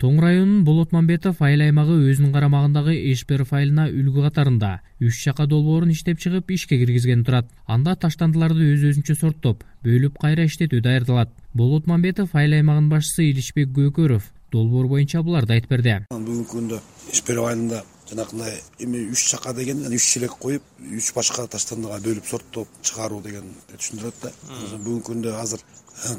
тоң районунун болот мамбетов айыл аймагы өзүнүн карамагындагы ишперф айылына үлгү катарында үч чака долбоорун иштеп чыгып ишке киргизген турат. Анда таштандыларды өз өзүнчө сорттоп бөлүп кайра иштетүү даярдалат болот мамбетов айыл аймагынын башчысы иличбек көкөров долбоор боюнча буларды айтып берди. Бүгүнкү күндө ишперф айылында жанакындай эми үч чака деген үч челек коюп үч башка таштандыга бөлүп сорттоп чыгаруу дегенди түшүндүрөт да. Бүгүнкү күндө азыр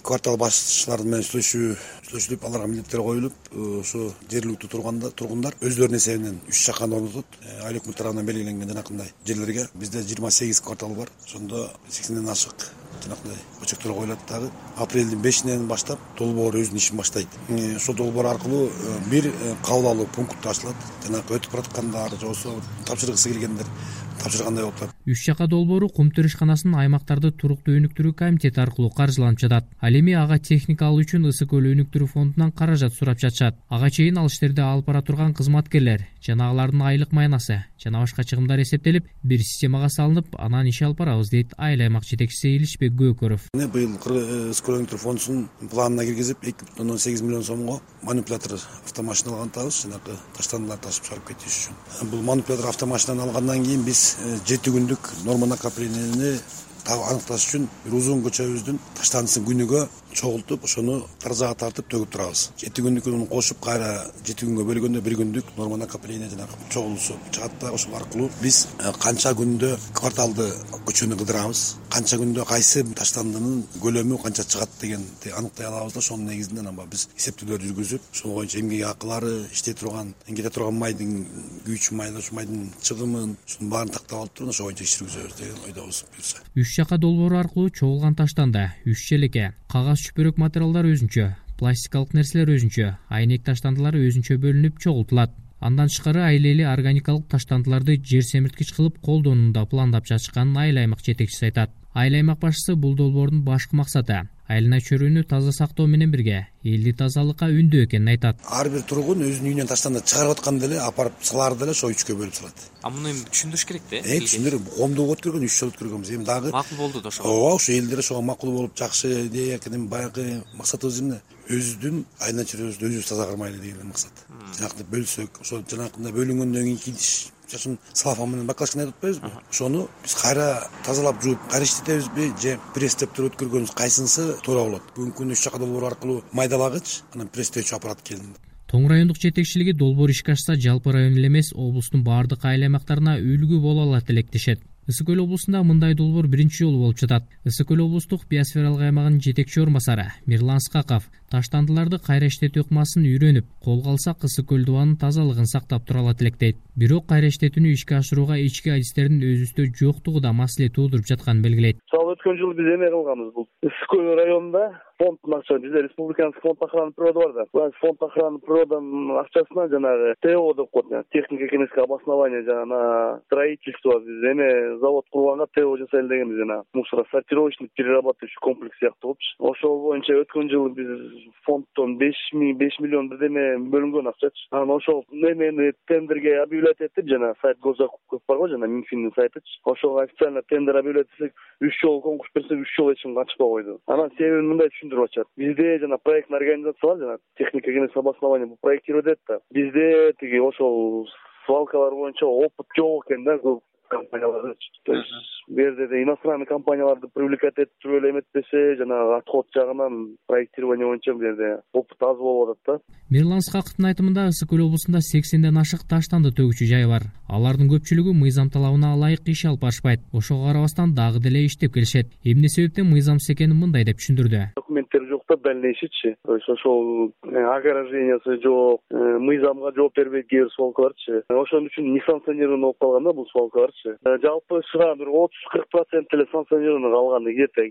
квартал башчылары менен сүйлөшүү сүйлөшүлүп аларга милдеттер коюлуп ушу жергиликтүү тургундар өздөрүнүн эсебинен үч чаканы орнотот. Э, айыл өкмөтү тарабынан белгиленген жанакындай жерлерге. Бизде жыйырма сегиз квартал бар. Ошондо сексенден ашык жанакындай бөчөктөр коюлат дагы. Апрелдин бешинен баштап долбоор өзүнүн ишин баштайт. Э, ошол долбоор аркылуу э, бир кабыл алуу пункту ачылат. Жанагы өтүп бараткандар же болбосо тапшыргысы келгендер тапшыргандай болуп атат. Үч чака долбоору кум төрүшканасынын аймактарды туруктуу өнүктүрүү комитети аркылуу каржыланып жатат. Ал эми ага техника алуу үчүн ысык көл өнүктүрүү фондунан каражат сурап жатышат. Ага чейин ал иштерди алып бара турган кызматкерлер жана алардын айлык маянасы жана башка чыгымдар эсептелип бир системага салынып анан иш алып барабыз дейт айыл аймак жетекчиси иличбек көкөров быйыл ысык көл өнүктүрүү фондунун планына киргизип эки бүтүн ондон сегиз миллион сомго манипулятор автомашина алган атабыз жанагы таштандыларды ташып чыгарып кетиш үчүн. Бул манипулятор автомашинаны алгандан кийин биз э, жети күндүк норма накопленияны аныкташ үчүн бир узун көчөбүздүн таштандысын күнүгө чогултуп ошону таразага тартып төгүп турабыз. Жети күндүкүн кошуп кайра жети күнгө бөлгөндө бир күндүк норма накопление жанагы чогулуусу чыгат да ошол аркылуу биз э, канча күндө кварталды көчөнү кыдырабыз канча күндө кайсы таштандынын көлөмү канча чыгат дегенди аныктай алабыз да ошонун негизинен анан биз эсептөөлөрдү жүргүзүп ошол боюнча эмгек акылары иштей турган кете турган майдын күйүүчү майлоочу майдын чыгымын ушунун баарын тактап алып туруп ошол боюнча иш жүргүзөбүз деген ойдобуз буюрса үч чака долбоору аркылуу чогулган таштанды үч челеке кагаз чүпүрөк материалдар өзүнчө пластикалык нерселер өзүнчө айнек таштандылар өзүнчө бөлүнүп чогултулат. Андан тышкары айыл органикалык таштандыларды жер семирткич кылып колдонууну да пландап жатышканын айыл аймак жетекчиси айтат. Айыл аймак башчысы бул долбоордун башкы максаты айлана чөйрөнү таза сактоо менен бирге элди тазалыкка үндөө экенин айтат. Ар бир тургун өзүнүн үйүнөн таштанды чыгарып атканда эле алып барып салаарды эле ошо үчкө бөлүп салат. А муну эми түшүндүрүш керек да э түшүндүрүп коомдо өткөргөн үч жолу өткөргөнбүз эми дагы макул болду да ошого ооба ушу элдер ошого макул болуп жакшы идея экен эми баягы максатыбыз эмне өзүбүздүн айлана чөйрөбүздү өзүбүз таза кармайлы деген максат жанакындай бөлсөк ошо жанакындай бөлүнгөндөн кийинки идиш мисалы үчүн салофан менен баклажканы деп атпайбызбы? Ошону биз кайра тазалап жууп кайра иштетебизби? Же пресстеп туруп өткөргөнүбүз кайсынысы туура болот. Бүгүнкү күндө үч чака долбоор аркылуу майдалагыч анан пресстөөчү аппарат келди тоң райондук жетекчилиги долбоор ишке ашса жалпы район эле эмес облустун баардык айыл аймактарына үлгү боло алат элек ысык көл облусунда мындай долбоор биринчи жолу болуп жатат. Ысык көл облустук биосфералык аймагынын жетекчи орун басары мирлан ыскаков таштандыларды кайра иштетүү ыкмасын үйрөнүп колго алсак ысык көл дубанын тазалыгын сактап тура алат элек дейт бирок кайра иштетүүнү ишке ашырууга ички адистердин өзүбүздө жоктугу да маселе туудуруп жатканын белгилейт. Мисалы өткөн жылы биз эме кылганбыз бул. Ысык көл районунда фонддун акчасы бизде республиканский фонд охраны природы бар да. Фонд охраны природанын акчасынан жанагы то деп коет технико экономическое обоснование жана строительство биз эме завод курганга то жасайлы дегенбиз жанагы мусоросортировочный перерабатывающий комплекс сыяктуу болупчу. Ошол боюнча өткөн жылы биз фонддон беш миң беш миллион бирдеме бөлүнгөн акчачы. Анан ошол эмени тендерге объявлять этип жана сайт госзакупка барго жана минфиндин сайтычы. Ошого официально тендер объявлять этсек үч жолу конкурс берсек үч жолу эч ким катышпай койду. Анан себебин мындай түшүндүрүп атышат бизде жана проектный организациялар жана технико экономическое обоснование проектировать этет да. Бизде тиги ошол свалкалар боюнча опыт жок экен да көп компаниялардычы то есть бул жерде да иностранный компанияларды привлекать этип эле эметпесе жанагы отход жагынан проектирование боюнча бул жерде опыт аз болуп атат да. Мирлан ысқаковдун айтымында ысык көл облусунда сексенден ашык таштанды төгүүчү жай бар. Алардын көпчүлүгү мыйзам талабына ылайык иш алып барышпайт ошого карабастан дагы деле иштеп келишет. Эмне себептен мыйзамсыз экенин мындай деп түшүндүрдү жок да дальнейшийчи то есть ошол э, ограждениясы жок э, мыйзамга жооп бербейт кээ бир свалкаларчы. Ошон үчүн несанкционированный болуп калган да бул свалкаларчы. Э, жалпы чыган бир отуз кырк процент эле санкционированный калганы где то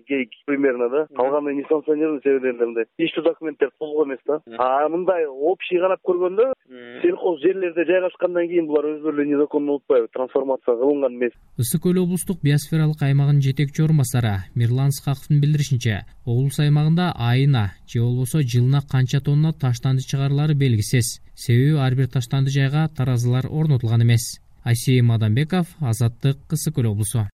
примерно да? Калганы несанкционированный себеби эле мындай тийиштүү документтер толук эмес да. А мындай общий карап көргөндө сельхоз жерлерде жайгашкандан кийин булар өзүлөрү эле незаконно болуп атпайбы трансформация кылынган эмес. Ысык көл облустук биосфералык аймагынын жетекчи орун басары мирлан ысқаковдун билдиришинче облус аймагында айына же болбосо жылына канча тонна таштанды чыгарылары белгисиз. Себеби ар бир таштанды жайга таразылар орнотулган эмес. Асейим мадамбеков азаттык ысык көл облусу